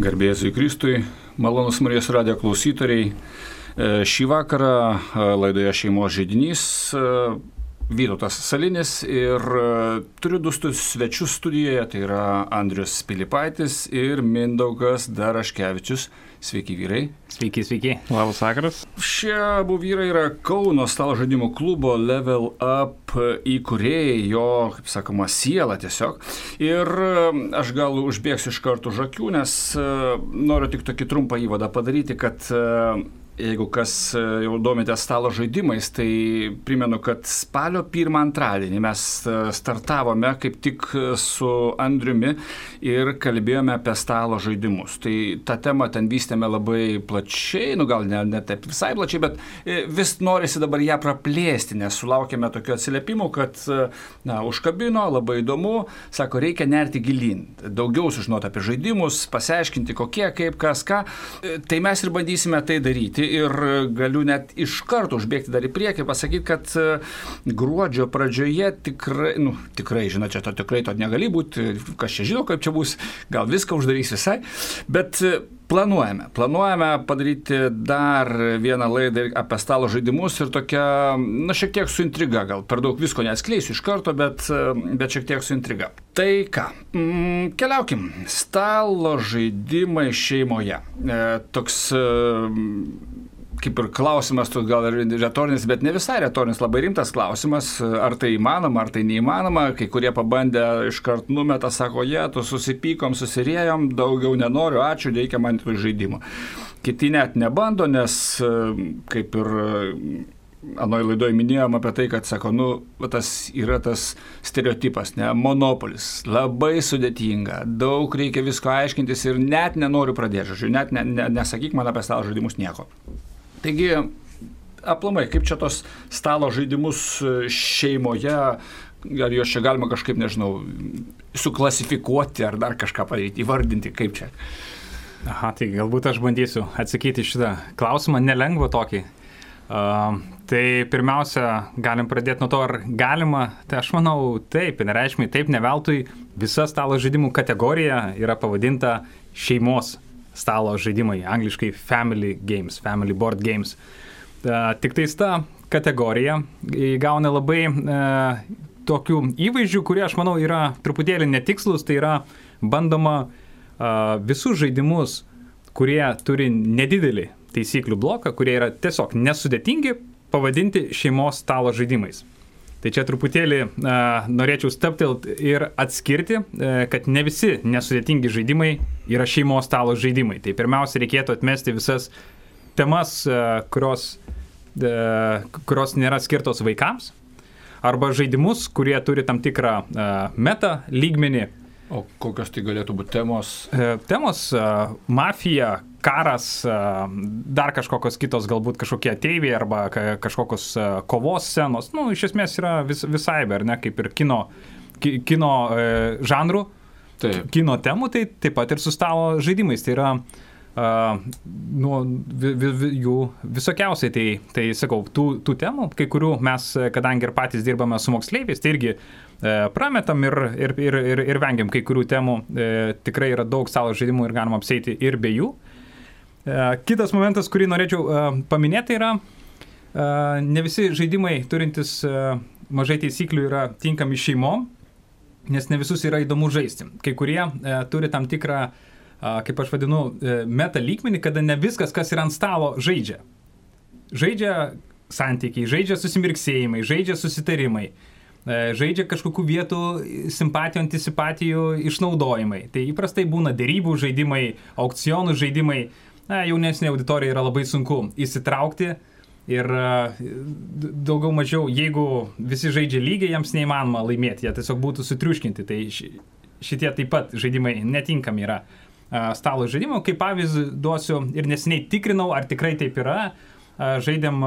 Garbėsiu Kristui, malonus Marijos radio klausytoriai. E, šį vakarą e, laidoje šeimos žydinys e, Vytautas Salinis ir turiu du svečius studijoje, tai yra Andrius Pilipaitis ir Mindaugas Daraškevičius. Sveiki vyrai. Sveiki, sveiki. Labas vakaras. Šie abu vyrai yra Kauno stalo žaidimų klubo Level Up įkūrėjai, jo, kaip sakoma, siela tiesiog. Ir e, aš gal užbėgsiu iš karto žakių, nes e, noriu tik tokį trumpą įvadą padaryti, kad e, Jeigu kas e, jau domite stalo žaidimais, tai primenu, kad spalio pirmą antradienį mes e, startavome kaip tik su Andriumi ir kalbėjome apie stalo žaidimus. Tai tą temą ten vystėme labai plačiai, nu gal ne, ne taip visai plačiai, bet e, vis norisi dabar ją praplėsti, nes sulaukėme tokių atsiliepimų, kad na, užkabino, labai įdomu, sako, reikia nerti gilin, daugiau sužinoti apie žaidimus, pasiaiškinti kokie, kaip, kas, ką. Tai mes ir bandysime tai daryti ir galiu net iš karto užbėgti dar į priekį, pasakyti, kad e, gruodžio pradžioje tikrai, nu, tikrai, žinot, čia to tikrai to negali būti, kas čia žino, kaip čia bus, gal viską uždarys visai, bet e, Planuojame. Planuojame padaryti dar vieną laidą apie stalo žaidimus ir tokia, na, šiek tiek su intriga, gal per daug visko neatskleisiu iš karto, bet, bet šiek tiek su intriga. Tai ką, mm, keliaukim. Stalo žaidimai šeimoje. E, toks e, kaip ir klausimas, tu gal ir retorinis, bet ne visai retorinis, labai rimtas klausimas, ar tai įmanoma, ar tai neįmanoma. Kai kurie pabandė iškart numeta, sako, jie, tu susipykom, susirėjom, daugiau nenoriu, ačiū, reikia man tų žaidimų. Kiti net nebando, nes kaip ir Anoje laidoje minėjom apie tai, kad, sako, nu, tas yra tas stereotipas, ne, monopolis, labai sudėtinga, daug reikia visko aiškintis ir net nenoriu pradėti, žodžiu, net ne, ne, nesakyk man apie stalo žaidimus nieko. Taigi, aplamai, kaip čia tos stalo žaidimus e, šeimoje, ar juos čia galima kažkaip, nežinau, suklasifikuoti ar dar kažką padaryti, įvardinti, kaip čia. Aha, tai galbūt aš bandysiu atsakyti šitą klausimą, nelengva tokį. Uh, tai pirmiausia, galim pradėti nuo to, ar galima, tai aš manau taip, nereiškia, taip, ne veltui visa stalo žaidimų kategorija yra pavadinta šeimos stalo žaidimai, angliškai family games, family board games. Uh, tik tais ta kategorija įgauna labai uh, tokių įvaizdžių, kurie aš manau yra truputėlį netikslus, tai yra bandoma uh, visus žaidimus, kurie turi nedidelį taisyklių bloką, kurie yra tiesiog nesudėtingi, pavadinti šeimos stalo žaidimais. Tai čia truputėlį uh, norėčiau steptelti ir atskirti, uh, kad ne visi nesudėtingi žaidimai yra šeimos stalo žaidimai. Tai pirmiausia, reikėtų atmesti visas temas, uh, kurios, uh, kurios nėra skirtos vaikams, arba žaidimus, kurie turi tam tikrą uh, meta lygmenį. O kokios tai galėtų būti temos? Uh, temos uh, - mafija, karas, dar kažkokios kitos galbūt kažkokie ateiviai arba kažkokios kovos scenos, nu, iš esmės yra vis, visai, ar ne, kaip ir kino, kino e, žanrų, taip. kino temų, tai taip pat ir su stalo žaidimais. Tai yra Uh, nu, vi, vi, vi, jų visokiausiai, tai, tai sakau, tų, tų temų, kai kurių mes, kadangi ir patys dirbame su moksleiviais, tai irgi e, prametam ir, ir, ir, ir, ir vengiam kai kurių temų, e, tikrai yra daug stalo žaidimų ir galima apseiti ir be jų. E, kitas momentas, kurį norėčiau e, paminėti, yra e, ne visi žaidimai turintys mažai taisyklių yra tinkami šeimom, nes ne visus yra įdomu žaisti. Kai kurie turi tam tikrą, kaip aš vadinu, meta lygmenį, kada ne viskas, kas yra ant stalo, žaidžia. Žaidžia santykiai, žaidžia susimirksėjimai, žaidžia susitarimai žaidžia kažkokių vietų simpatijų, antipatijų išnaudojimai. Tai įprastai būna dėrybų žaidimai, aukcionų žaidimai, na, jaunesnė auditorija yra labai sunku įsitraukti. Ir e, daugiau mažiau, jeigu visi žaidžia lygiai, jiems neįmanoma laimėti, jie tiesiog būtų sutriuškinti. Tai šitie taip pat žaidimai netinkami yra e, stalo žaidimų. Kaip pavyzdį duosiu ir nesiniai tikrinau, ar tikrai taip yra. E, žaidėm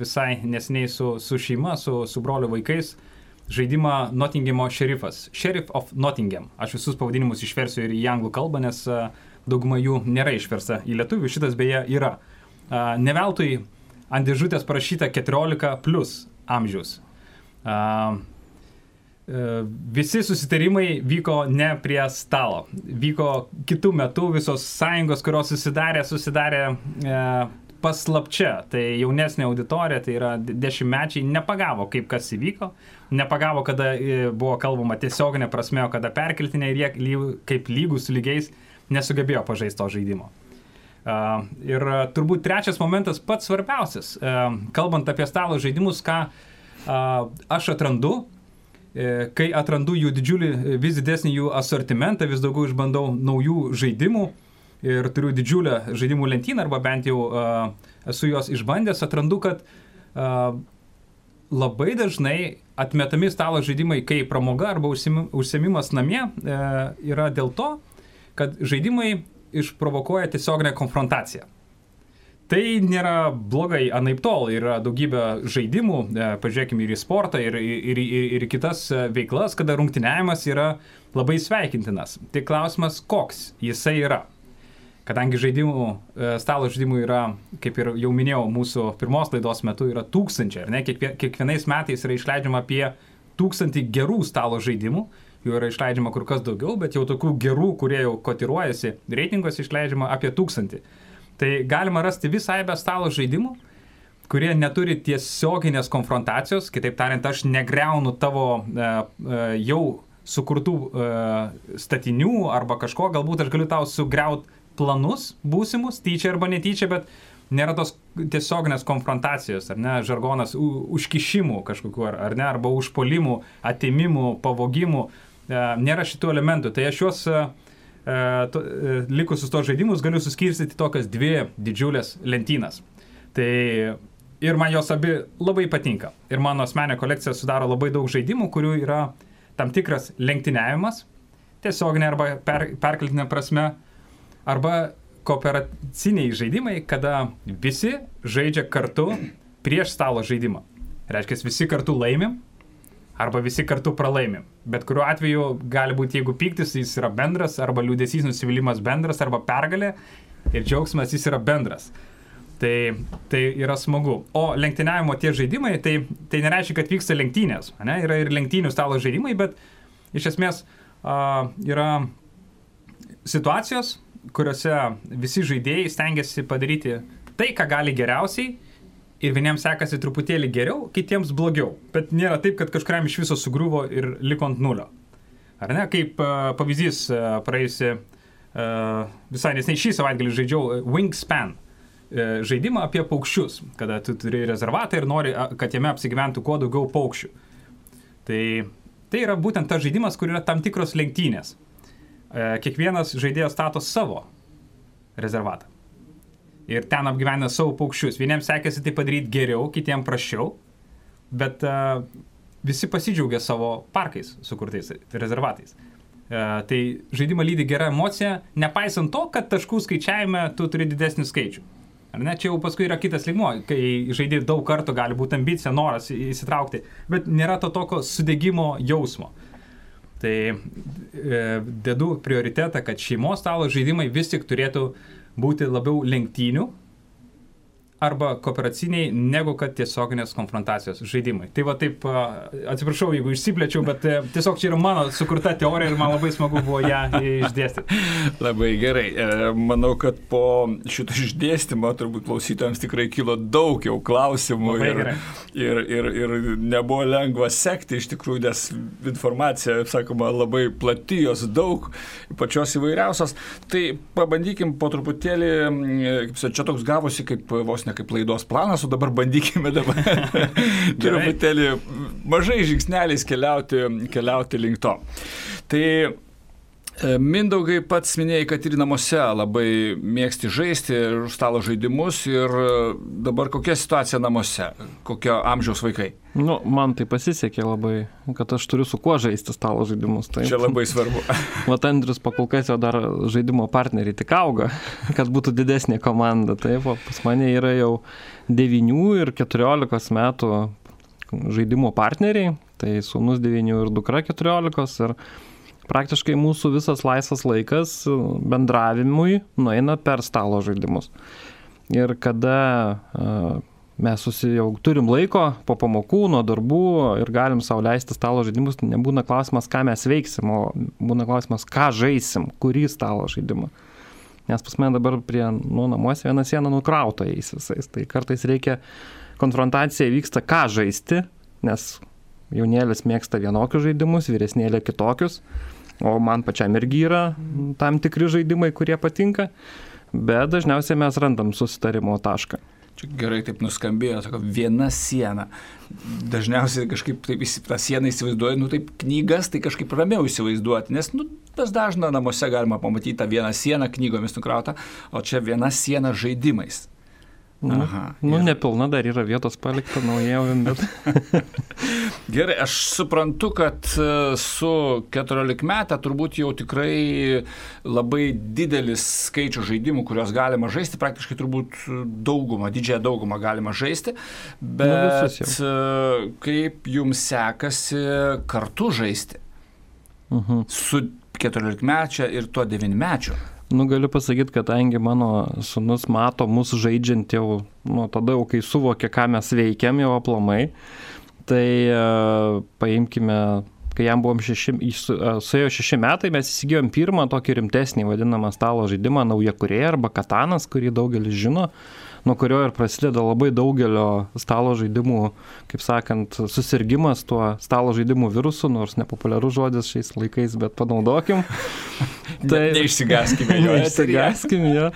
visai nesiniai su, su šeima, su, su broliu vaikais žaidimą Nottinghamo šerifas. Sheriff of Nottingham. Aš visus pavadinimus išversiu ir į anglų kalbą, nes uh, dauguma jų nėra išversta į lietuvių, šitas beje yra. Ne veltui ant dėžutės parašyta 14 plus amžius. visi susitarimai vyko ne prie stalo. Vyko kitų metų visos sąjungos, kurios susidarė, susidarė e, paslapčia. Tai jaunesnė auditorija, tai yra dešimtmečiai, nepagavo, kaip kas įvyko, nepagavo, kada e, buvo kalbama tiesioginė prasme, o kada perkeltinė ir jie kaip lygus lygiais nesugebėjo pažaisti to žaidimo. Uh, ir uh, turbūt trečias momentas pats svarbiausias, uh, kalbant apie stalo žaidimus, ką aš atrandu, E, kai atrandu jų didžiulį, e, vis didesnį jų asortimentą, vis daugiau išbandau naujų žaidimų ir turiu didžiulę žaidimų lentyną, arba bent jau uh, esu jos išbandęs, atrandu, kad uh, labai dažnai atmetami stalo žaidimai kaip pramoga arba užsiemimas namie uh, yra dėl to, kad žaidimai išprovokuoja tiesioginę konfrontaciją. Tai nėra blogai, anaip tol yra daugybė žaidimų, e, pažiūrėkime ir į sportą, ir, ir, ir, ir kitas e, veiklas, kada rungtyniavimas yra labai sveikintinas. Tik klausimas, koks jisai yra. Kadangi žaidimų, e, stalo žaidimų yra, kaip ir jau minėjau, mūsų pirmos laidos metu yra tūkstančiai, ar ne? Kiekvienais metais yra išleidžiama apie tūkstantį gerų stalo žaidimų, jų yra išleidžiama kur kas daugiau, bet jau tokių gerų, kurie jau kotiruojasi reitinguose, išleidžiama apie tūkstantį. Tai galima rasti visą eibę stalo žaidimų, kurie neturi tiesioginės konfrontacijos, kitaip tariant, aš negreunu tavo e, e, jau sukurtų e, statinių arba kažko, galbūt aš galiu tau sugriauti planus būsimus, tyčia arba netyčia, bet nėra tos tiesioginės konfrontacijos, ar ne, žargonas, užkišimų kažkokiu, ar, ar ne, arba užpolimų, atimimų, pavogimų, nėra šitų elementų. Tai aš juos e, E, to, e, likusius tos žaidimus galiu suskirstyti tokias dvi didžiulės lentynas. Tai ir man jos abi labai patinka. Ir mano asmenė kolekcija sudaro labai daug žaidimų, kurių yra tam tikras lenktyniavimas, tiesioginė arba per, perkeltinė prasme, arba kooperaciniai žaidimai, kada visi žaidžia kartu prieš stalo žaidimą. Reiškia, visi kartu laimim arba visi kartu pralaimim. Bet kuriuo atveju gali būti, jeigu pyktis jis yra bendras, arba liūdėsys nusivylimas bendras, arba pergalė ir džiaugsmas jis yra bendras. Tai, tai yra smagu. O lenktyniavimo tie žaidimai, tai, tai nereiškia, kad vyksta lenktynės. Ne? Yra ir lenktynių stalo žaidimai, bet iš esmės uh, yra situacijos, kuriuose visi žaidėjai stengiasi padaryti tai, ką gali geriausiai ir vieniems sekasi truputėlį geriau, kitiems blogiau. Bet nėra taip, kad kažkuriam iš viso sugriuvo ir liko ant nulio. Ar ne? Kaip uh, pavyzdys uh, praėjusi, uh, visai nesnei šį savaitgalį žaidžiau Wingspan žaidimą apie paukščius, kada tu turi rezervatą ir nori, kad jame apsigyventų kuo daugiau paukščių. Tai, tai yra būtent tas žaidimas, kur yra tam tikros lenktynės. Kiekvienas žaidėjas stato savo rezervatą ir ten apgyvena savo paukščius. Vieniems sekėsi tai padaryti geriau, kitiems prašiau, bet uh, visi pasidžiaugia savo parkais sukurtais rezervatais. Uh, tai žaidimą lydi gera emocija, nepaisant to, kad taškų skaičiavime tu turi didesnį skaičių. Ar ne, čia jau paskui yra kitas lygmo, kai žaidži daug kartų, gali būti ambicija, noras įsitraukti, bet nėra to tokio sudėgymo jausmo. Tai e, dedu prioritetą, kad šeimos stalo žaidimai vis tik turėtų uh, būti labiau lenktynių arba kooperaciniai, negu kad tiesioginės konfrontacijos žaidimai. Tai va taip, atsiprašau, jeigu išsiplėčiau, bet e, tiesiog čia yra mano sukurta teorija ir man labai smagu buvo ją išdėstyti. Labai gerai. E, manau, kad po šito išdėstymo turbūt klausytojams tikrai kilo daug jau klausimų ir, ir, ir, ir nebuvo lengva sekti iš tikrųjų, nes informacija, sakoma, labai plati, jos daug, pačios įvairiausios. Tai pabandykim po truputėlį, kaip čia toks gavosi kaip vos ne kaip laidos planas, o dabar bandykime dabar truputėlį mažai žingsneliais keliauti, keliauti link to. Tai Mindaugai pats minėjai, kad ir namuose labai mėgsti žaisti stalo žaidimus ir dabar kokia situacija namuose, kokio amžiaus vaikai? Nu, man tai pasisekė labai, kad aš turiu su kuo žaisti stalo žaidimus. Taip. Čia labai svarbu. Vat Andrius pakolkas jo dar žaidimo partneriai tik auga, kad būtų didesnė komanda. Taip, o pas mane yra jau 9 ir 14 metų žaidimo partneriai, tai sūnus 9 ir dukra 14 ir praktiškai mūsų visas laisvas laikas bendravimui nueina per stalo žaidimus. Ir kada mes susi, jau turim laiko po pamokų, nuo darbų ir galim savo leisti stalo žaidimus, nebūna klausimas, ką mes veiksim, o būna klausimas, ką žaisim, kurį stalo žaidimą. Nes pas mane dabar prie, nu, namuose viena siena nukrauta jais visais. Tai kartais reikia, konfrontacija vyksta, ką žaisti, nes jaunėlis mėgsta vienokius žaidimus, vyresnėlė kitokius, o man pačiam irgi yra tam tikri žaidimai, kurie patinka, bet dažniausiai mes randam susitarimo tašką. Čia gerai taip nuskambėjo, sako, viena siena. Dažniausiai kažkaip taip tą sieną įsivaizduoju, nu taip knygas tai kažkaip ramiau įsivaizduoti, nes, nu, tas dažna namuose galima pamatyti tą vieną sieną knygomis nukrautą, o čia viena siena žaidimais. Nu, Aha, nu, ir... nepilna dar yra vietos palikta naujavim, bet. Gerai, aš suprantu, kad e, su 14 metą turbūt jau tikrai labai didelis skaičius žaidimų, kuriuos galima žaisti, praktiškai turbūt daugumą, didžiąją daugumą galima žaisti, bet nu, kaip jums sekasi kartu žaisti uh mhm. -huh. su 14 mečia ir tuo 9 mečiu? Nu, galiu pasakyti, kadangi mano sunus mato mus žaidžiant jau, nu, tada jau kai suvokia, ką mes veikiam jau aplamai, tai uh, paimkime, kai jam buvom šeši, uh, suėjo šeši metai, mes įsigijom pirmą tokį rimtesnį vadinamą stalo žaidimą, nauja kurėja arba katanas, kurį daugelis žino. Uh, nuo kurio ir prasideda labai daugelio stalo žaidimų, kaip sakant, susirgymas tuo stalo žaidimų virusu, nors nepopuliarus žodis šiais laikais, bet panaudokim. tai neišsigaskime jo. Neišsigaskime jo.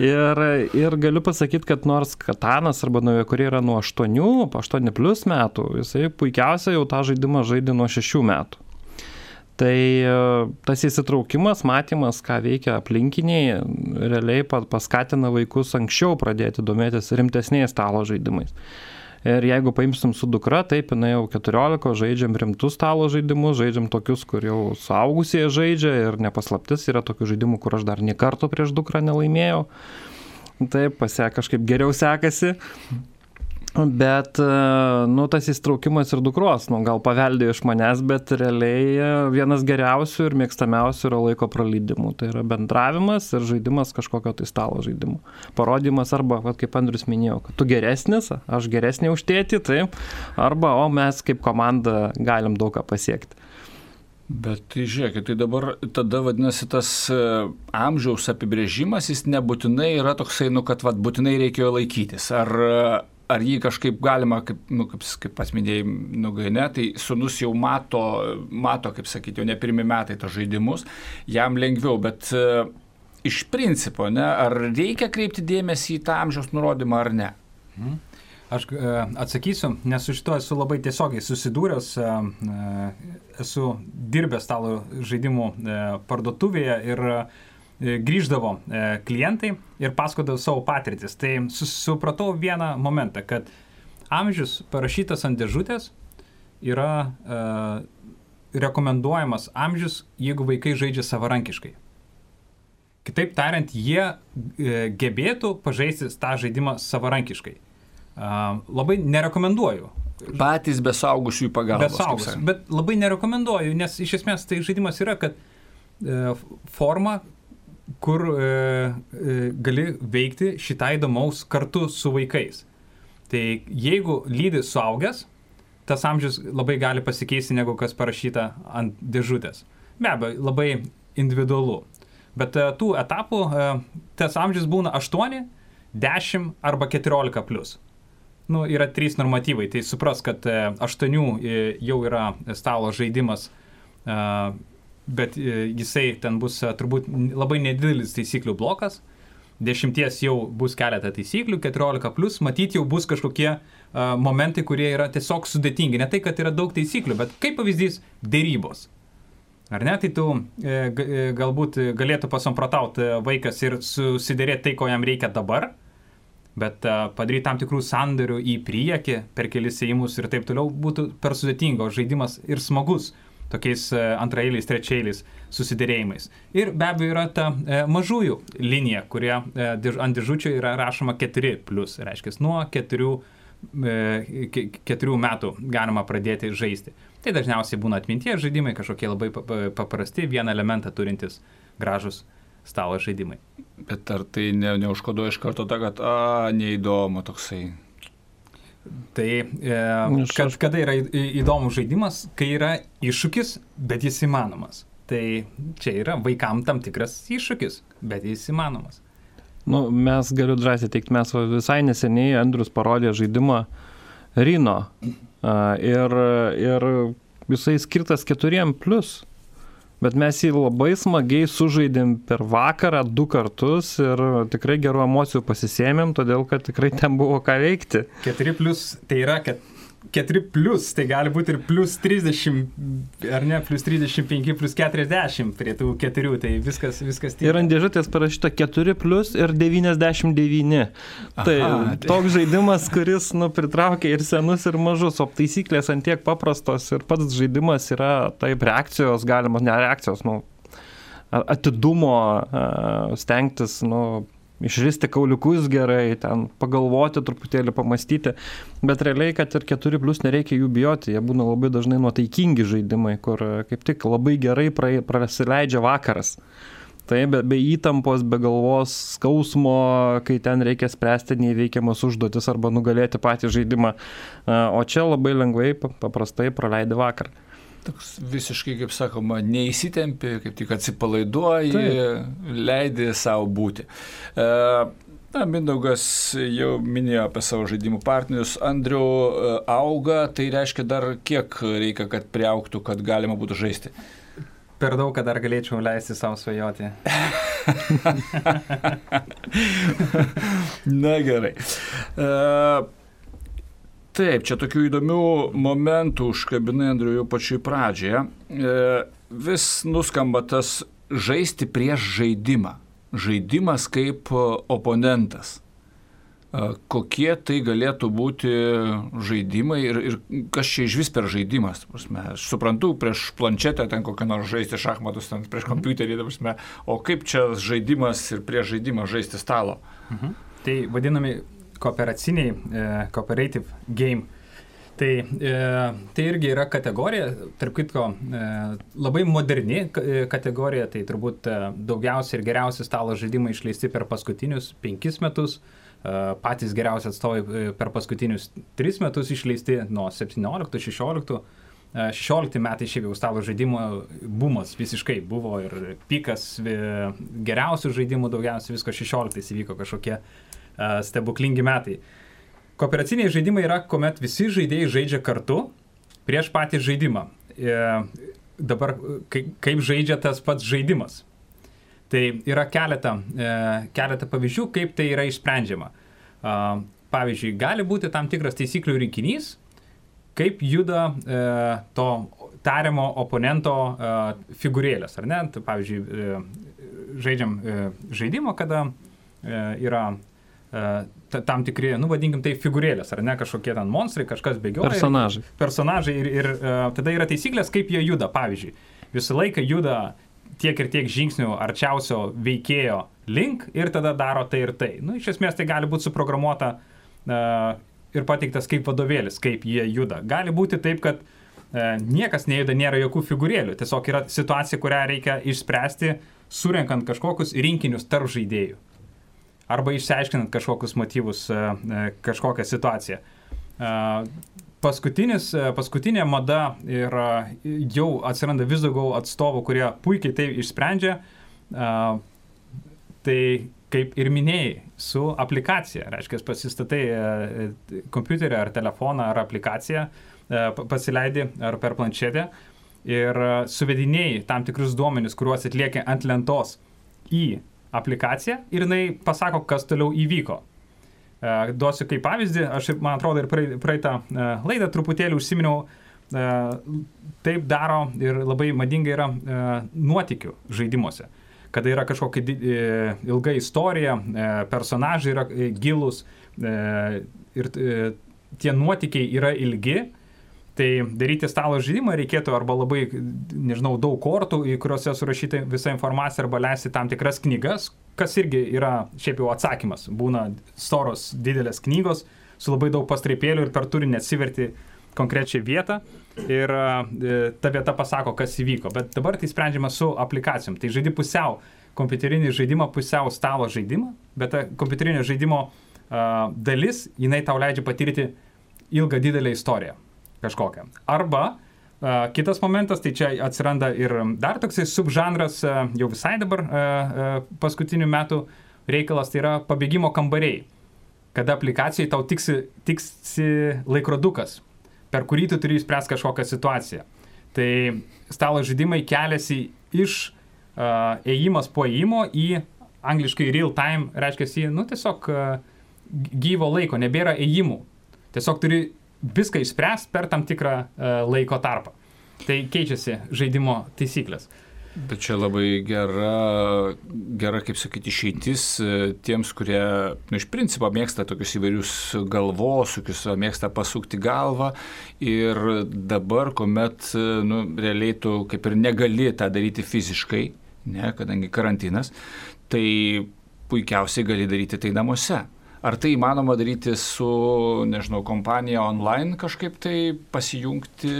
Ir, ir galiu pasakyti, kad nors katanas arba nauja, kurie yra nuo 8, 8 plus metų, jisai puikiausiai jau tą žaidimą žaidė nuo 6 metų. Tai e, tas įsitraukimas, matymas, ką veikia aplinkiniai, realiai paskatina vaikus anksčiau pradėti domėtis rimtesniais stalo žaidimais. Ir jeigu paimsim su dukra, taip, jinai jau 14, žaidžiam rimtus stalo žaidimus, žaidžiam tokius, kur jau suaugusieji žaidžia ir nepaslaptis yra tokių žaidimų, kur aš dar nie karto prieš dukrą nelaimėjau. Taip, pasia kažkaip geriau sekasi. Bet, e, nu, tas įstraukimas ir dukros, nu, gal paveldėjo iš manęs, bet realiai e, vienas geriausių ir mėgstamiausių yra laiko praleidimų. Tai yra bendravimas ir žaidimas kažkokio tai stalo žaidimo. Parodimas arba, va, kaip Andrius minėjo, kad tu geresnis, aš geresnė už tėtį, taip, arba, o mes kaip komanda galim daug ką pasiekti. Bet tai žiūrėkit, tai dabar tada vadinasi tas e, amžiaus apibrėžimas, jis nebūtinai yra toksai, nu, kad vat, būtinai reikėjo laikytis. Ar ar jį kažkaip galima, kaip, nu, kaip, kaip pats minėjai, nugaine, tai sunus jau mato, mato, kaip sakyti, jau ne pirmi metai tos žaidimus, jam lengviau, bet uh, iš principo, ne, ar reikia kreipti dėmesį į tą amžiaus nurodymą ar ne? Mhm. Aš uh, atsakysiu, nes su šito esu labai tiesiogiai susidūręs, uh, esu dirbęs stalo žaidimų parduotuvėje ir uh, E, grįždavo e, klientai ir pasakodavo savo patirtis. Tai supratau vieną momentą, kad amžius parašytas ant dėžutės yra uh, rekomenduojamas amžius, jeigu vaikai žaidžia savarankiškai. Kitaip tariant, jie e, gebėtų pažaisti tą žaidimą savarankiškai. Labai nerekomenduoju. Patys be saugusiųjų pagalbos. Be saugusių, bet labai nerekomenduoju, nes iš esmės tai žaidimas yra, kad e, forma, kur e, e, gali veikti šitą įdomaus kartu su vaikais. Tai jeigu lydi suaugęs, tas amžius labai gali pasikeisti negu kas parašyta ant dėžutės. Be abejo, labai individualu. Bet e, tų etapų e, tas amžius būna 8, 10 arba 14 plus. Nu, yra trys normatyvai, tai supras, kad 8 e, e, jau yra stalo žaidimas e, bet e, jisai ten bus e, turbūt labai nedidelis taisyklių blokas. Dešimties jau bus keletą taisyklių, 14 plus, matyt jau bus kažkokie uh, momentai, kurie yra tiesiog sudėtingi. Ne tai, kad yra daug taisyklių, bet kaip pavyzdys - dėrybos. Ar ne, tai tu e, galbūt galėtų pasamprotauti vaikas ir susidėrėti tai, ko jam reikia dabar, bet padaryti tam tikrų sandarių į priekį per kelis įimus ir taip toliau būtų per sudėtinga, o žaidimas ir smagus tokiais e, antraeiliais, trečiailiais susidėrėjimais. Ir be abejo yra ta e, mažųjų linija, kurie e, ant dėžučių yra rašoma 4, plus, reiškia, nuo 4, e, 4 metų galima pradėti žaisti. Tai dažniausiai būna atminties žaidimai, kažkokie labai paprasti, vieną elementą turintis gražus stalo žaidimai. Bet ar tai ne, neužkoduoja iš karto tą, kad, a, neįdomu toksai Tai e, kad, kada yra įdomus žaidimas, kai yra iššūkis, bet jis įmanomas. Tai čia yra vaikam tam tikras iššūkis, bet jis įmanomas. Nu, mes galiu drąsiai teikti, mes visai neseniai Andrius parodė žaidimą Rino. Ir, ir jisai skirtas keturiem plus. Bet mes jį labai smagiai sužaidėm per vakarą du kartus ir tikrai gerų emocijų pasisėmėm, todėl kad tikrai ten buvo ką veikti. 4 plus tai yra, kad 4 plus, tai gali būti ir plus 30, ar ne, plus 35, plus 40 prie tų keturių, tai viskas, viskas tiek. Ir ant dėžutės parašyta 4 plus ir 99. Aha, tai, tai toks žaidimas, kuris, nu, pritraukia ir senus, ir mažus, o taisyklės ant tiek paprastos ir pats žaidimas yra, taip, reakcijos galima, ne reakcijos, nu, atidumo stengtis, nu, išristi kauliukus gerai, ten pagalvoti truputėlį, pamastyti, bet realiai, kad ir 4 plus nereikia jų bijoti, jie būna labai dažnai nuotaikingi žaidimai, kur kaip tik labai gerai prasileidžia vakaras. Tai be, be įtampos, be galvos skausmo, kai ten reikia spręsti neįveikiamas užduotis arba nugalėti patį žaidimą. O čia labai lengvai, paprastai praleidi vakarą toks visiškai, kaip sakoma, neįsitempi, kaip tik atsipalaiduoji, Taip. leidi savo būti. E, na, Mindaugas jau minėjo apie savo žaidimų partnerius. Andriu e, auga, tai reiškia dar kiek reikia, kad priauktų, kad galima būtų žaisti. Per daug, kad dar galėčiau leisti savo svajoti. Na gerai. Uh, Taip, čia tokių įdomių momentų užkabinai, Andriu, jau pačioj pradžioje. E, vis nuskamba tas žaisti prieš žaidimą. Žaidimas kaip oponentas. E, kokie tai galėtų būti žaidimai ir, ir kas čia iš vis per žaidimas. Prasme, aš suprantu, prieš planšetę ten kokią nors žaisti šachmatus, ten prieš mhm. kompiuterį, prasme, o kaip čia žaidimas ir prieš žaidimą žaisti stalo. Mhm. Tai vadinami kooperaciniai, e, cooperative game. Tai, e, tai irgi yra kategorija, tarp kitko, e, labai moderni e, kategorija, tai turbūt e, daugiausiai ir geriausi stalo žaidimai išleisti per paskutinius penkis metus, e, patys geriausi atstovai e, per paskutinius tris metus išleisti nuo 17-16. 16 metai šiaip jau stalo žaidimo bumas visiškai buvo ir pikas geriausių žaidimų daugiausiai visko 16 įvyko kažkokie stebuklingi metai. Kooperaciniai žaidimai yra, kuomet visi žaidėjai žaidžia kartu prieš patį žaidimą. E, dabar kaip žaidžia tas pats žaidimas. Tai yra keletą, e, keletą pavyzdžių, kaip tai yra išsprendžiama. Pavyzdžiui, gali būti tam tikras taisyklių rinkinys, kaip juda e, to tariamo oponento figūrėlės, ar ne? Tai, pavyzdžiui, žaidžiam žaidimą, kada yra tam tikri, nu vadinkim tai figūrėlės, ar ne, kažkokie ten monstrai, kažkas bėgioja. Personažai. Ir, personažai ir, ir tada yra taisyklės, kaip jie juda. Pavyzdžiui, visą laiką juda tiek ir tiek žingsnių arčiausio veikėjo link ir tada daro tai ir tai. Nu, iš esmės tai gali būti suprogramuota uh, ir pateiktas kaip vadovėlis, kaip jie juda. Gali būti taip, kad uh, niekas nejuda, nėra jokių figūrėlių. Tiesiog yra situacija, kurią reikia išspręsti, surenkant kažkokius rinkinius tarp žaidėjų arba išsiaiškinant kažkokius motyvus, e, e, kažkokią situaciją. E, paskutinis, paskutinė mada ir jau atsiranda vis daugiau atstovų, kurie puikiai tai išsprendžia. Tai kaip ir minėjai, su aplikacija. Reiškia, pasistatai kompiuterį ar telefoną ar aplikaciją, pasileidi ar per planšetę ir suvedinėjai tam tikrus duomenis, kuriuos atlieki ant lentos į aplikaciją ir jinai pasako, kas toliau įvyko. E, duosiu kaip pavyzdį, aš, man atrodo, ir praeitą e, laidą truputėlį užsiminiau, e, taip daro ir labai madinga yra nuotikių žaidimuose. Kada yra kažkokia ilga istorija, personažai yra gilus ir tie nuotikiai yra ilgi, Tai daryti stalo žaidimą reikėtų arba labai, nežinau, daug kortų, į kuriuose surašyti visą informaciją, arba leisti tam tikras knygas, kas irgi yra šiaip jau atsakymas. Būna storos didelės knygos su labai daug pastraipėlių ir per turinį atsiverti konkrečią vietą ir e, ta vieta pasako, kas įvyko. Bet dabar tai sprendžiama su aplikacijom. Tai žaidi pusiau kompiuterinį žaidimą, pusiau stalo žaidimą, bet ta kompiuterinio žaidimo uh, dalis, jinai tau leidžia patirti ilgą didelę istoriją kažkokią. Arba uh, kitas momentas, tai čia atsiranda ir dar toksai subžanras, uh, jau visai dabar uh, paskutinių metų reikalas, tai yra pabėgimo kambariai. Kada aplikacijai tau tiksi, tiksi laikrodukas, per kurį tu turi išspręsti kažkokią situaciją. Tai stalo žaidimai keliasi iš ėjimas po ėjimo į angliškai real time, reiškia, nu tiesiog gyvo laiko, nebėra ėjimų. Tiesiog turi viską išspręsti per tam tikrą uh, laiko tarpą. Tai keičiasi žaidimo taisyklės. Bet čia labai gera, gera kaip sakyti, išeitis e, tiems, kurie, nu, iš principo mėgsta tokius įvairius galvosukius, mėgsta pasukti galvą ir dabar, kuomet, e, nu, realiai tu kaip ir negali tą daryti fiziškai, ne, kadangi karantinas, tai puikiausiai gali daryti tai namuose. Ar tai įmanoma daryti su, nežinau, kompanija online kažkaip tai pasijungti?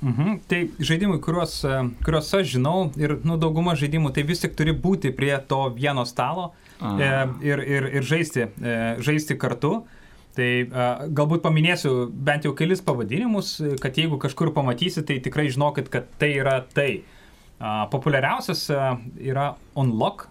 Mhm. Tai žaidimai, kuriuos, kuriuos aš žinau ir nu, dauguma žaidimų, tai vis tik turi būti prie to vieno stalo e, ir, ir, ir žaisti, e, žaisti kartu. Tai a, e, galbūt paminėsiu bent jau kelis pavadinimus, kad jeigu kažkur pamatysit, tai tikrai žinokit, kad tai yra tai. A, populiariausias a, yra Unlock,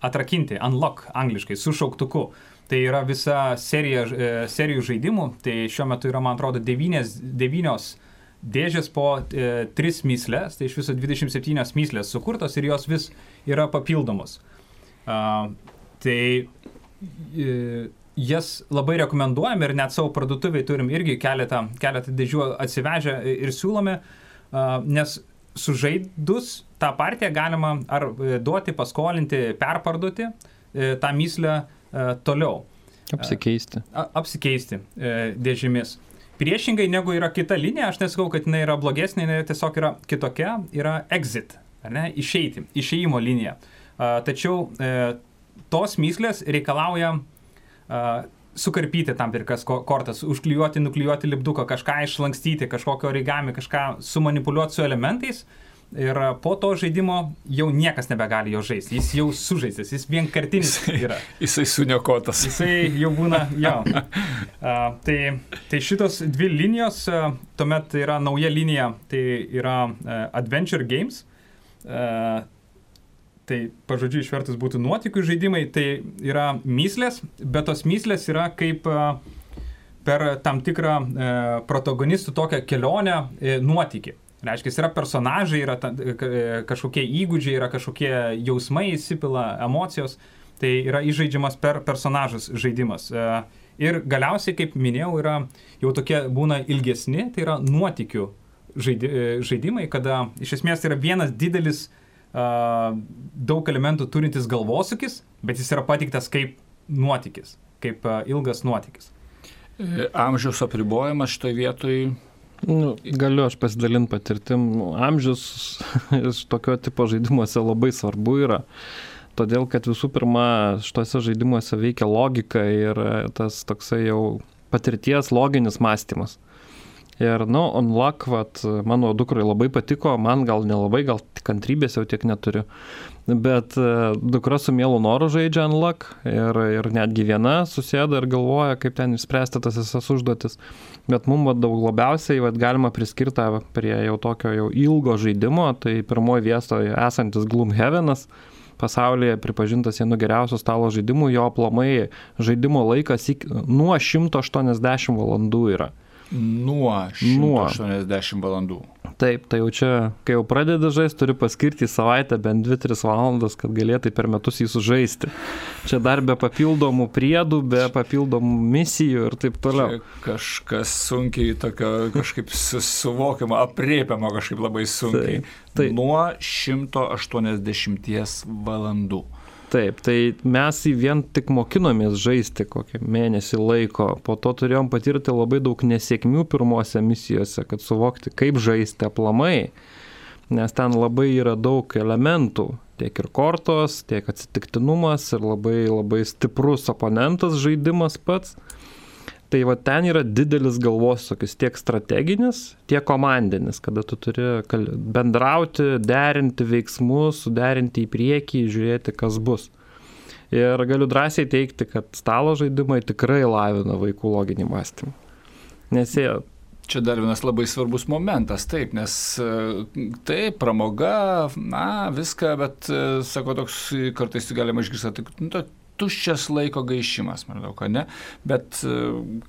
atrakinti, Unlock angliškai, su šauktuku. Tai yra visa serija, e, serijų žaidimų, tai šiuo metu yra, man atrodo, devynės, devynios dėžės po e, tris myslės, tai iš viso 27 myslės sukurtos ir jos vis yra papildomos. Uh, tai uh, jas labai rekomenduojame ir net savo parduotuviai turim irgi keletą, keletą dėžių atsivežę ir siūlome, nes sužaidus tą partiją galima ar duoti, paskolinti, perparduoti uh, tą myslę E, toliau. Apsikeisti. A, apsikeisti e, dėžėmis. Priešingai negu yra kita linija, aš nesakau, kad jinai yra blogesnė, jinai tiesiog yra kitokia, yra exit, ne, išeiti, išeimo linija. Tačiau e, tos myslės reikalauja sukarpyti tam tikras kortas, užklijuoti, nuklijuoti lipduką, kažką išlankstyti, kažkokio origami, kažką sumanipuliuoti su elementais. Ir po to žaidimo jau niekas nebegali jo žaisti. Jis jau sužaistas, jis vienkartinis yra. Jisai suniokotas. Jisai jau būna, jo. Uh, tai, tai šitos dvi linijos, uh, tuomet yra nauja linija, tai yra uh, Adventure Games. Uh, tai pažodžiui išvertus būtų nuotikių žaidimai, tai yra myslės, bet tos myslės yra kaip uh, per tam tikrą uh, protagonistų tokią kelionę uh, nuotykį. Reiškia, yra personažai, yra ta, kažkokie įgūdžiai, yra kažkokie jausmai įsipila, emocijos. Tai yra įžaidžiamas per personažus žaidimas. E, ir galiausiai, kaip minėjau, yra jau tokie būna ilgesni, tai yra nuotikių žaidi, e, žaidimai, kada iš esmės yra vienas didelis daug elementų turintis galvosūkis, bet jis yra patiktas kaip nuotykis, kaip ilgas nuotykis. E, amžiaus apribojimas šitoje vietoje Nu, galiu aš pasidalinti patirtim. Amžius iš tokio tipo žaidimuose labai svarbu yra. Todėl, kad visų pirma, šituose žaidimuose veikia logika ir tas toksai jau patirties loginis mąstymas. Ir, nu, Unlock, vat, mano dukrai labai patiko, man gal nelabai, gal kantrybės jau tiek neturiu. Bet uh, dukra su mielu noru žaidžia Unlock ir, ir netgi viena susėda ir galvoja, kaip ten išspręsti tas visas užduotis. Bet mums daug labiausiai vat, galima priskirti prie jau tokio jau ilgo žaidimo, tai pirmoji vietoje esantis Gloomhavenas pasaulyje pripažintas vienu geriausių stalo žaidimų, jo aplamai žaidimo laikas iki, nuo 180 valandų yra. Nuo 180 Nuo. valandų. Taip, tai jau čia, kai jau pradedi žaisti, turi paskirti į savaitę bent 2-3 valandas, kad galėtai per metus jį sužaisti. Čia dar be papildomų priedų, be papildomų misijų ir taip toliau. Čia kažkas sunkiai, tokio kažkaip suvokiamo, apriepiamo kažkaip labai sunkiai. Taip, taip. Nuo 180 valandų. Taip, tai mes į vien tik mokinomės žaisti kokį mėnesį laiko, po to turėjom patirti labai daug nesėkmių pirmose misijose, kad suvokti, kaip žaisti aplamai, nes ten labai yra daug elementų, tiek ir kortos, tiek atsitiktinumas ir labai labai stiprus oponentas žaidimas pats. Tai va ten yra didelis galvosūkis tiek strateginis, tiek komandinis, kada tu turi bendrauti, derinti veiksmus, suderinti į priekį, žiūrėti, kas bus. Ir galiu drąsiai teikti, kad stalo žaidimai tikrai lavina vaikų loginį mąstymą. Nes jie Čia dar vienas labai svarbus momentas, taip, nes taip, pramoga, na, viską, bet, sako, toks kartais galima išgirsti, tai, nu, tuščias laiko gaišimas, kad ne, bet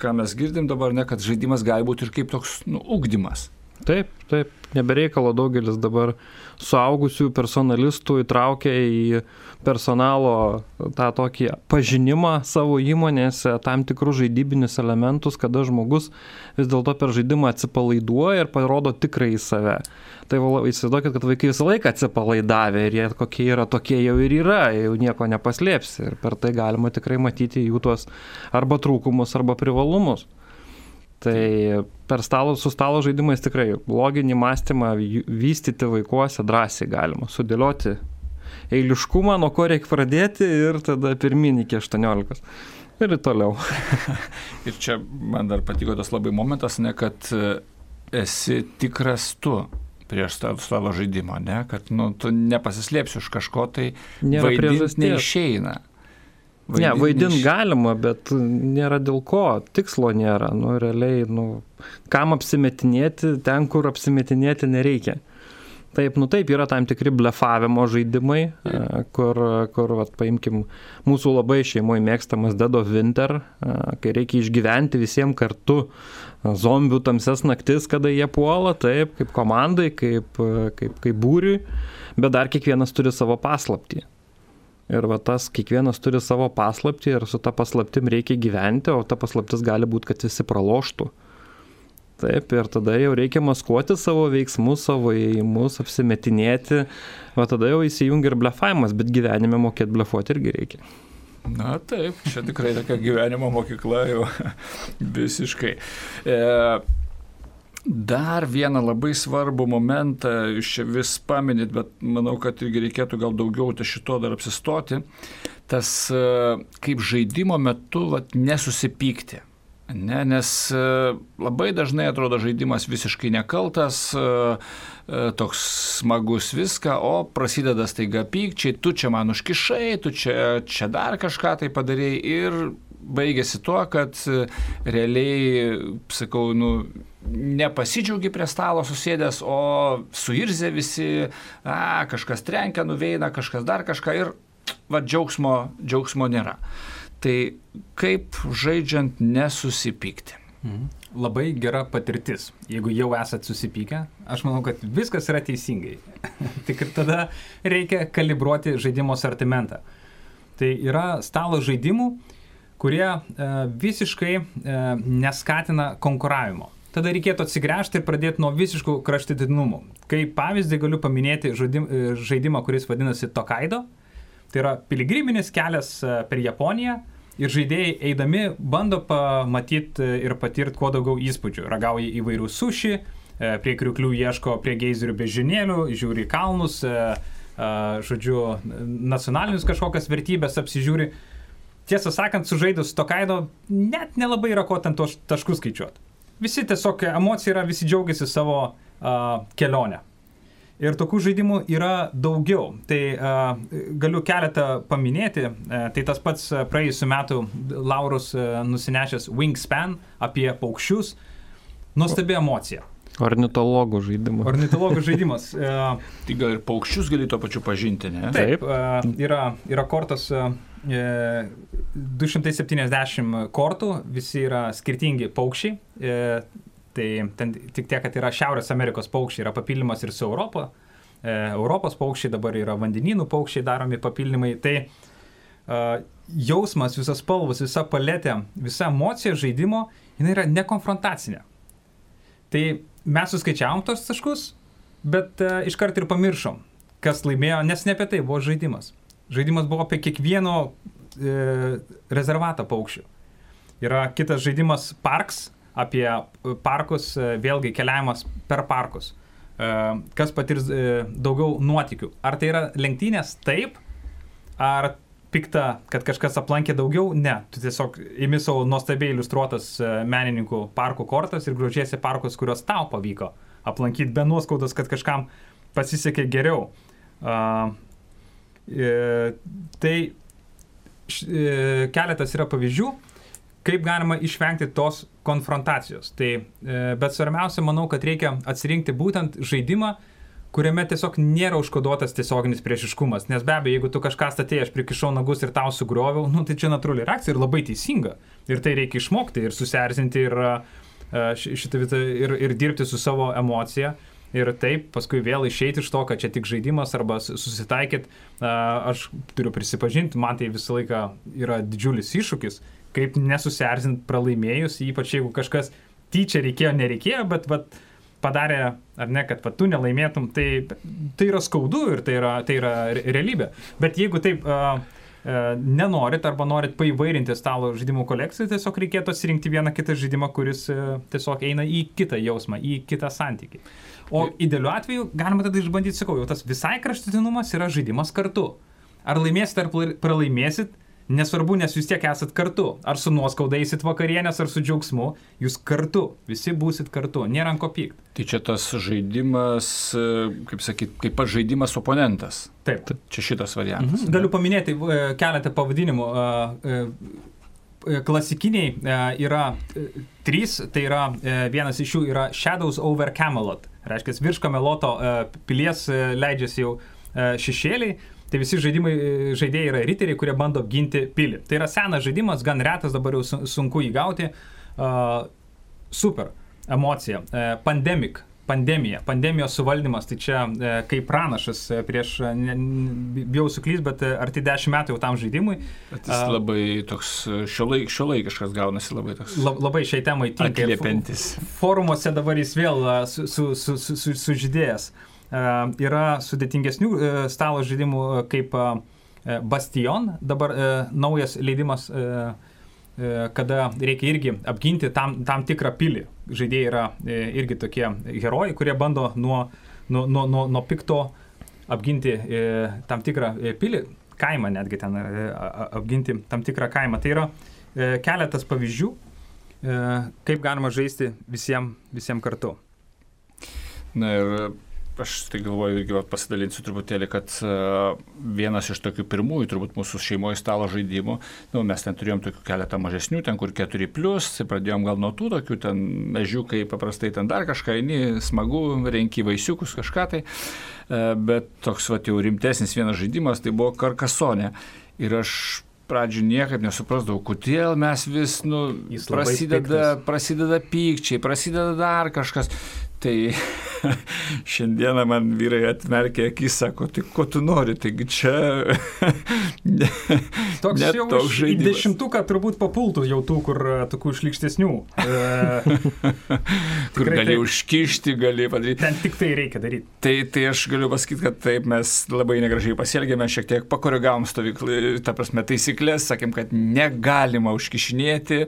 ką mes girdim dabar, ne, kad žaidimas gali būti ir kaip toks, nu, ugdymas. Taip, taip, nebereikalo daugelis dabar suaugusių personalistų įtraukia į personalo tą tokį pažinimą savo įmonėse, tam tikrus žaidybinius elementus, kada žmogus vis dėlto per žaidimą atsipalaiduoja ir parodo tikrai į save. Tai įsivaizduokit, kad vaikai visą laiką atsipalaidavę ir jie kokie yra, tokie jau ir yra, jau nieko nepaslėpsi ir per tai galima tikrai matyti jų tuos arba trūkumus, arba privalumus. Tai per stalo, su stalo žaidimais tikrai loginį mąstymą vystyti vaikuose drąsiai galima, sudėlioti eiliškumą, nuo ko reikia pradėti ir tada pirminį iki 18. Ir toliau. ir čia man dar patiko tas labai momentas, ne, kad e, esi tikras tu prieš stalo žaidimą, ne, kad nu, tu nepasislėpsi už kažko, tai vaidinti neišeina. Vaidin, ne, vaidint iš... galima, bet nėra dėl ko, tikslo nėra. Nu, realiai, nu, kam apsimetinėti ten, kur apsimetinėti nereikia. Taip, nu taip, yra tam tikri blefavimo žaidimai, kur, kur vat, paimkim, mūsų labai šeimoje mėgstamas Dead of Winter, kai reikia išgyventi visiems kartu zombių tamses naktis, kada jie puola, taip, kaip komandai, kaip, kaip, kaip būriui, bet dar kiekvienas turi savo paslaptį. Ir va tas kiekvienas turi savo paslapti ir su ta paslaptim reikia gyventi, o ta paslaptis gali būti, kad visi praloštų. Taip, ir tada jau reikia maskuoti savo veiksmus, savo įėjimus, apsimetinėti, o tada jau įsijungia ir blefavimas, bet gyvenime mokėti blefuoti irgi reikia. Na taip, čia tikrai tokia gyvenimo mokykla jau visiškai. E, Dar vieną labai svarbų momentą, jūs čia vis paminit, bet manau, kad irgi reikėtų gal daugiau ties šito dar apsistoti, tas e, kaip žaidimo metu vat, nesusipykti. Ne, nes e, labai dažnai atrodo žaidimas visiškai nekaltas, e, toks smagus viską, o prasideda staiga pykčiai, tu čia man užkišai, tu čia, čia dar kažką tai padarėjai ir baigėsi tuo, kad realiai, sakau, nu, nepasidžiaugi prie stalo susėdęs, o suirzė visi, a, kažkas trenkia, nuveina, kažkas dar kažką ir va džiaugsmo, džiaugsmo nėra. Tai kaip žaidžiant nesusipykti? Mhm. Labai gera patirtis. Jeigu jau esat susipykę, aš manau, kad viskas yra teisingai. Tik tada reikia kalibruoti žaidimo sortimentą. Tai yra stalo žaidimų, kurie e, visiškai e, neskatina konkuravimo tada reikėtų atsigręžti ir pradėti nuo visiškų kraštutinumų. Kaip pavyzdį galiu paminėti žaidim, žaidimą, kuris vadinasi Tokaido. Tai yra piligriminis kelias e, per Japoniją ir žaidėjai eidami bando pamatyti ir patirti kuo daugiau įspūdžių. Ragauja įvairių suši, e, prie kriuklių ieško prie geizerių bežinėlių, žiūri į kalnus, e, žodžiu, nacionalinius kažkokias vertybės apsižiūri. Tiesą sakant, sužaidus Tokaido net nelabai yra ko ten tos taškus skaičiuoti visi tiesiog emocija yra, visi džiaugiasi savo uh, kelionę. Ir tokių žaidimų yra daugiau. Tai uh, galiu keletą paminėti. Uh, tai tas pats praėjusiu metu Laurus uh, nusinešęs Wingspan apie paukščius. Nuostabi emocija. Ornitologų žaidimas. Ornitologų žaidimas. Uh, tai gal ir paukščius gali to pačiu pažinti, ne? Taip. Uh, yra, yra kortas uh, 270 kortų, visi yra skirtingi paukščiai. E, tai ten tik tiek, kad yra Šiaurės Amerikos paukščiai, yra papildymas ir su Europo. E, Europos paukščiai dabar yra vandenynų paukščiai daromi papildymai. Tai e, jausmas, visas spalvos, visa paletė, visa emocija žaidimo, jinai yra nekonfrontacinė. Tai mes suskaičiavom tos taškus, bet uh, iškart ir pamiršom, kas laimėjo, nes ne apie tai buvo žaidimas. Žaidimas buvo apie kiekvieno e, rezervatą paukščių. Yra kitas žaidimas Parks, apie parkus, e, vėlgi keliavimas per parkus. E, kas patirs e, daugiau nuotikių. Ar tai yra lenktynės? Taip. Ar pikta, kad kažkas aplankė daugiau? Ne. Tu tiesiog imi savo nuostabiai iliustruotas e, menininkų parkų kortas ir grožiesi parkus, kuriuos tau pavyko aplankyti be nuoskaudos, kad kažkam pasisekė geriau. E, tai e, keletas yra pavyzdžių, kaip galima išvengti tos konfrontacijos. Tai, e, bet svarbiausia, manau, kad reikia atsirinkti būtent žaidimą, kuriame tiesiog nėra užkoduotas tiesioginis priešiškumas. Nes be abejo, jeigu tu kažką statėjai, aš prikišau nagus ir tau sugrioviau, nu, tai čia natūrali reakcija ir labai teisinga. Ir tai reikia išmokti ir susierzinti ir, šitą, ir, ir dirbti su savo emocija. Ir taip, paskui vėl išeiti iš to, kad čia tik žaidimas arba susitaikyt, aš turiu prisipažinti, man tai visą laiką yra didžiulis iššūkis, kaip nesusierzint pralaimėjus, ypač jeigu kažkas tyčia reikėjo, nereikėjo, bet vat, padarė, ar ne, kad va, tu nelaimėtum, tai, tai yra skaudu ir tai yra, tai yra realybė. Bet jeigu taip uh, nenorit arba norit paivairinti stalo žaidimų kolekciją, tiesiog reikėtų atsirinkti vieną kitą žaidimą, kuris uh, tiesiog eina į kitą jausmą, į kitą santykį. O idealiu atveju galima tada išbandyti, sakau, jau tas visai kraštutinumas yra žaidimas kartu. Ar laimėsit ar pralaimėsit, Nesvarbu, nes jūs tiek esat kartu. Ar su nuoskauda eisit vakarienės, ar su džiaugsmu, jūs kartu, visi būsit kartu, nėra ko pykti. Tai čia tas žaidimas, kaip sakyt, kaip pats žaidimas oponentas. Taip. Tai čia šitas variantas. Mhm. Galiu paminėti e, keletą pavadinimų. E, e, klasikiniai yra trys, tai yra vienas iš jų yra Shadows over Camelot. Reiškia, virš Kameloto pilies leidžiasi jau šešėliai Tai visi žaidimai, žaidėjai yra riteriai, kurie bando apginti pilį. Tai yra senas žaidimas, gan retas, dabar jau sunku įgauti. Uh, super emocija. Uh, pandemic pandemija, pandemijos suvaldymas, tai čia e, kaip pranašas e, prieš, ne, bijau suklys, bet e, arti dešimt metų jau tam žaidimui. Bet jis labai toks šiolaik, šiolaikiškas gaunasi, labai toks. La, labai šiai temai tinka. Atliepiantis. Forumuose dabar jis vėl sužydėjęs. Su, su, su, su, su E, yra sudėtingesnių e, stalo žaidimų e, kaip Bastion, dabar naujas leidimas kada reikia irgi apginti tam, tam tikrą pilį. Žaidėjai yra irgi tokie herojai, kurie bando nuo, nuo, nuo, nuo, nuo pikto apginti tam tikrą pilį, kaimą netgi ten apginti tam tikrą kaimą. Tai yra keletas pavyzdžių, kaip galima žaisti visiems visiem kartu. Na ir aš tai galvoju irgi pasidalinsiu truputėlį, kad uh, vienas iš tokių pirmųjų, turbūt mūsų šeimoje stalo žaidimų, nu, mes ten turėjom tokių keletą mažesnių, ten kur 4 plus, tai pradėjom gal nuo tų tokių, ten mežiukai paprastai ten dar kažką, eini, smagu, renki vaisiukus kažką tai, uh, bet toks va jau rimtesnis vienas žaidimas, tai buvo karkasonė. Ir aš pradžių niekaip nesuprasdavau, kodėl mes vis, nu, prasideda, prasideda pykčiai, prasideda dar kažkas. Tai šiandieną man vyrai atmerkė akis, sako, tai ko tu nori, taigi čia... ne, toks jau toks žaidimas. Dešimtuką turbūt papultų jau tų, kur e, tokių išlikštesnių. E, kur gali tai, užkišti, gali padaryti. Ten tik tai reikia daryti. Tai, tai aš galiu pasakyti, kad taip mes labai negražiai pasielgėme, šiek tiek pakoregavom stovyklą, ta prasme, taisyklės, sakėm, kad negalima užkišinėti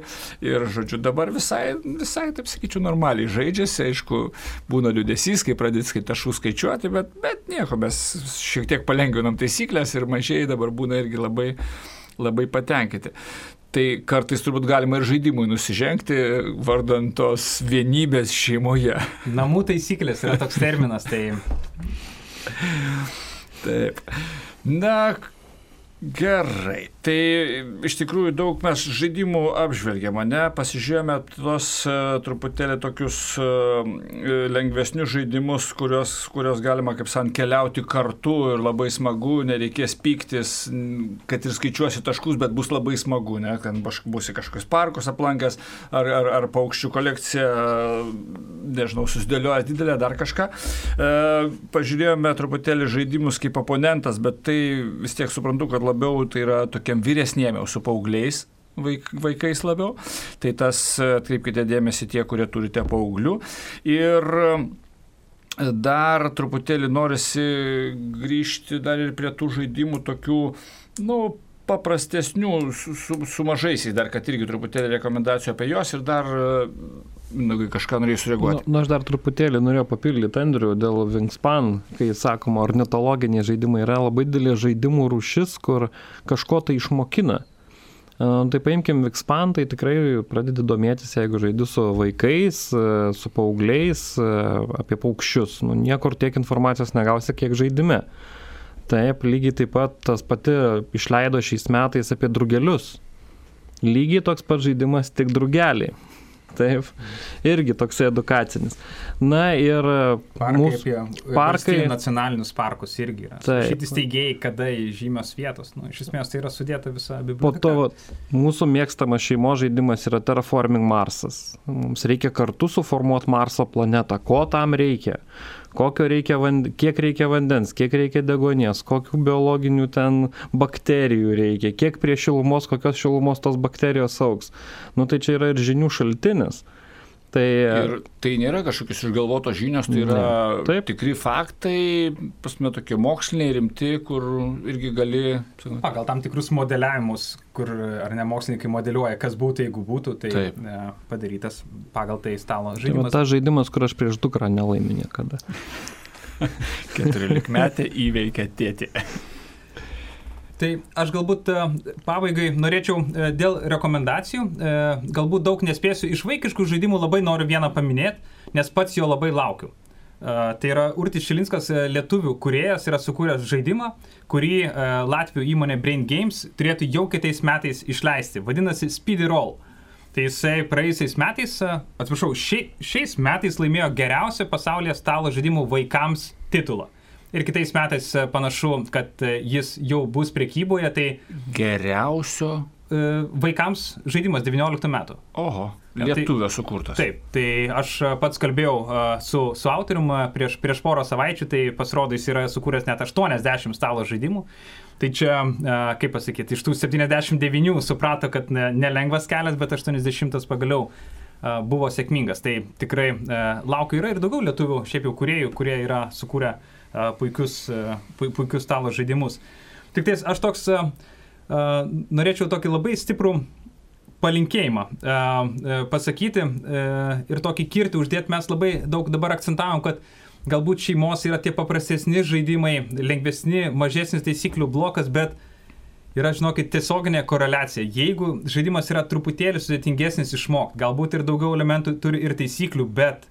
ir, žodžiu, dabar visai, visai taip sakyčiau, normaliai žaidžiasi, aišku, būna liūdėsys, kai pradėt taškų skaičiuoti, bet, bet nieko, mes šiek tiek palengvinam taisyklės ir mažiai dabar būna irgi labai, labai patenkinti. Tai kartais turbūt galima ir žaidimui nusižengti, vardant tos vienybės šeimoje. Namų taisyklės yra toks terminas, tai. Taip. Na, Gerai, tai iš tikrųjų daug mes žaidimų apžvelgėme, ne, pasižiūrėjome tos uh, truputėlį tokius uh, lengvesnius žaidimus, kurios, kurios galima, kaip san, keliauti kartu ir labai smagu, nereikės pyktis, kad ir skaičiuosi taškus, bet bus labai smagu, ne, kad būsi kažkokios parkus aplankęs, ar, ar, ar paukščių kolekcija, nežinau, susidėlioja didelę, dar kažką. Pažiūrėjome truputėlį žaidimus kaip oponentas, bet tai vis tiek suprantu, kad labai labiau tai yra tokiam vyresniem jau su paaugliais, vaik, vaikais labiau. Tai tas atkreipkite dėmesį tie, kurie turite paauglių. Ir dar truputėlį norisi grįžti dar ir prie tų žaidimų tokių, nu, paprastesnių, su, su, su mažaisiais, dar kad irgi truputėlį rekomendacijų apie juos ir dar nu, kažką norėjai sureaguoti. Na, nu, aš dar truputėlį norėjau papildyti Andriu dėl Wingspan, kai sakoma, ornitologiniai žaidimai yra labai didelė žaidimų rušis, kur kažko tai išmokina. Tai paimkim Wingspan, tai tikrai pradedi domėtis, jeigu žaidi su vaikais, su paaugliais, apie paukščius. Nu, niekur tiek informacijos negausi, kiek žaidime. Taip, lygiai taip pat tas pati išleido šiais metais apie drugelius Lygiai toks pat žaidimas tik drugeliai. Taip, irgi toksai edukacinis. Na ir parkai mūsų apie parkai, nacionalinius parkus irgi yra. Taip. Šitis teigėjai, kada žymios vietos. Nu, iš esmės tai yra sudėta visa po biblioteka. to vat, mūsų mėgstamas šeimos žaidimas yra Terraforming Marsas. Mums reikia kartu suformuoti Marso planetą. Ko tam reikia? Kokio reikia vand... Kiek reikia vandens, kiek reikia degonės, kokių biologinių ten bakterijų reikia, kiek prie šilumos, kokios šilumos tos bakterijos auks. Nu tai čia yra ir žinių šaltinis. Tai Ir tai nėra kažkokios išgalvotos žinios, tai yra Ne. Taip. tikri faktai, pasme tokie moksliniai, rimti, kur irgi gali... Pagal tam tikrus modeliavimus, kur ar ne mokslininkai modeliuoja, kas būtų, jeigu būtų, tai Taip. e, padarytas pagal tai stalo tai žaidimas. tas žaidimas, kur aš prieš dukrą nelaimė niekada. 14 metė įveikia tėtį. Tai aš galbūt e, pabaigai norėčiau e, dėl rekomendacijų, e, galbūt daug nespėsiu, iš vaikiškų žaidimų labai noriu vieną paminėti, nes pats jo labai laukiu. Tai yra Urtis Šilinskas, lietuvių kuriejas, yra sukūręs žaidimą, kurį Latvijų įmonė Brain Games turėtų jau kitais metais išleisti. Vadinasi Speedy Roll. Tai jisai praėjusiais metais, atsiprašau, šia, šiais metais laimėjo geriausią pasaulyje stalo žaidimų vaikams titulą. Ir kitais metais e, panašu, kad e, jis jau bus prekyboje, tai Geriausio. e, vaikams žaidimas 19 metų. Oho, tai- lietuvio sukurtas. Taip, tai aš pats kalbėjau e, su, su autorium prieš, prieš porą savaičių, tai pasirodo jis yra sukūręs net 80 stalo žaidimų. Tai čia, e, kaip pasakyti, iš tų 79 suprato, kad ne- nelengvas kelias, bet 80 pagaliau e, buvo sėkmingas. Tai tikrai laukiu yra ir daugiau lietuvių, šiaip jau kuriejų, kurie yra sukūrę e, puikius, pu- puikius stalo žaidimus. Tik tais aš toks norėčiau tokį labai stiprų palinkėjimą pasakyti ir tokį kirtį uždėti. Mes labai daug dabar akcentavom, kad galbūt šeimos yra tie paprastesni žaidimai, lengvesni, mažesnis taisyklių blokas, bet yra, žinokit, tiesioginė koreliacija. Jeigu žaidimas yra truputėlį sudėtingesnis išmokti, galbūt ir daugiau elementų turi ir taisyklių, bet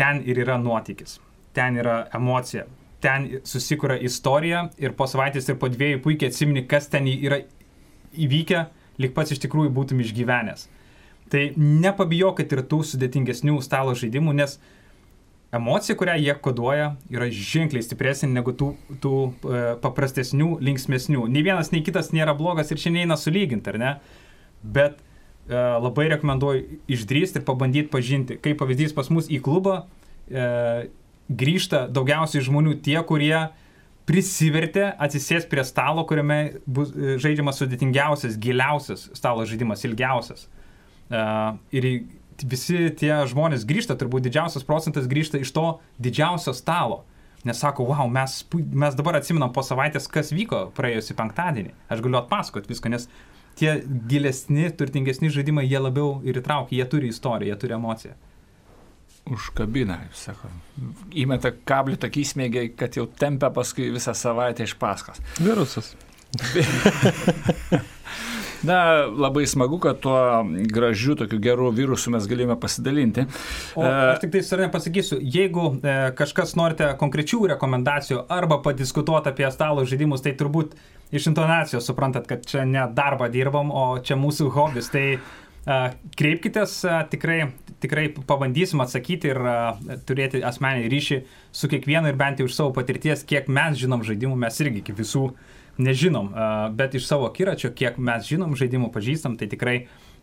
ten ir yra nuotykis, ten yra emocija, ten susikuria istorija ir po savaitės ir po dviejų puikiai atsimini, kas ten yra įvykę, lik pats iš tikrųjų būtum išgyvenęs. Tai nepabijokit ir tų sudėtingesnių stalo žaidimų, nes emocija, kurią jie koduoja, yra ženkliai stipresnė negu tų, tų e, paprastesnių, linksmesnių. Nei vienas, nei kitas nėra blogas ir čia neina sulyginti, ar ne? Bet e, labai rekomenduoju išdrįsti ir pabandyti pažinti. Kaip pavyzdys pas mus į klubą e, grįžta daugiausiai žmonių tie, kurie prisivertė atsisės prie stalo, kuriame bus e, žaidžiamas sudėtingiausias, giliausias stalo žaidimas, ilgiausias. Uh, ir visi tie žmonės grįžta, turbūt didžiausias procentas grįžta iš to didžiausio stalo. Nes sako, wow, mes, mes dabar atsiminam po savaitės, kas vyko praėjusį penktadienį. Aš galiu atpasakoti viską, nes tie gilesni, turtingesni žaidimai, jie labiau ir įtraukia, jie turi istoriją, jie turi emociją. Užkabina, kaip sako. Įmeta kablį tokį smėgiai, kad jau tempia paskui visą savaitę iš paskos. Virusas. Na, labai smagu, kad tuo gražiu, tokiu geru virusu mes galime pasidalinti. O aš tik tai ar nepasakysiu, jeigu e, kažkas norite konkrečių rekomendacijų arba padiskutuoti apie stalo žaidimus, tai turbūt iš intonacijos suprantat, kad čia ne darbą dirbam, o čia mūsų hobis. Tai e, kreipkitės, e, tikrai, tikrai pabandysim atsakyti ir turėti asmenį ryšį su kiekvienu ir bent jau iš savo patirties, kiek mes žinom žaidimų, mes irgi iki visų nežinom, bet iš savo kiračio, kiek mes žinom žaidimų, pažįstam, tai tikrai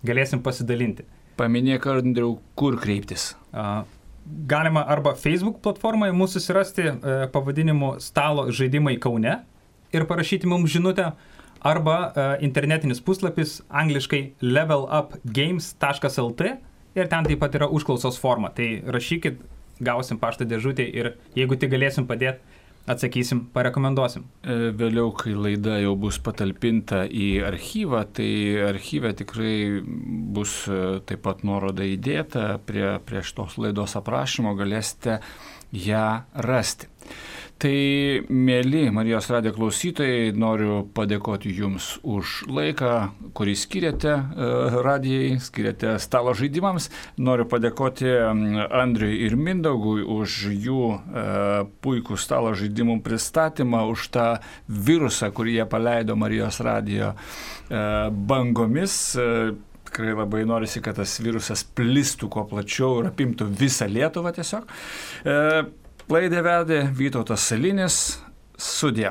galėsim pasidalinti. Paminėk, Andriu, kur kreiptis. A, Galima arba Facebook platformoje mūsų susirasti e, pavadinimu Stalo žaidimai Kaune ir parašyti mums žinutę, arba e, internetinis puslapis angliškai levelupgames.lt ir ten taip pat yra užklausos forma. Tai rašykit, gausim paštą dėžutę ir jeigu tik galėsim padėti, atsakysim, parekomenduosim. E, Vėliau, kai laida jau bus patalpinta į archyvą, tai archyve tikrai bus e, taip pat nuoroda įdėta prie, prie šitos laidos aprašymo, galėsite ją rasti. Tai, mėly Marijos radijo klausytojai, noriu padėkoti Jums už laiką, kurį skiriate e, radijai, skiriate stalo žaidimams. Noriu padėkoti Andriui ir Mindaugui už jų e, puikų stalo žaidimų pristatymą, už tą virusą, kurį jie paleido Marijos radijo e, bangomis tikrai labai norisi, kad tas virusas plistų kuo plačiau ir apimtų visą Lietuvą tiesiog. Laidą vedė Vytautas Salinis, sudė.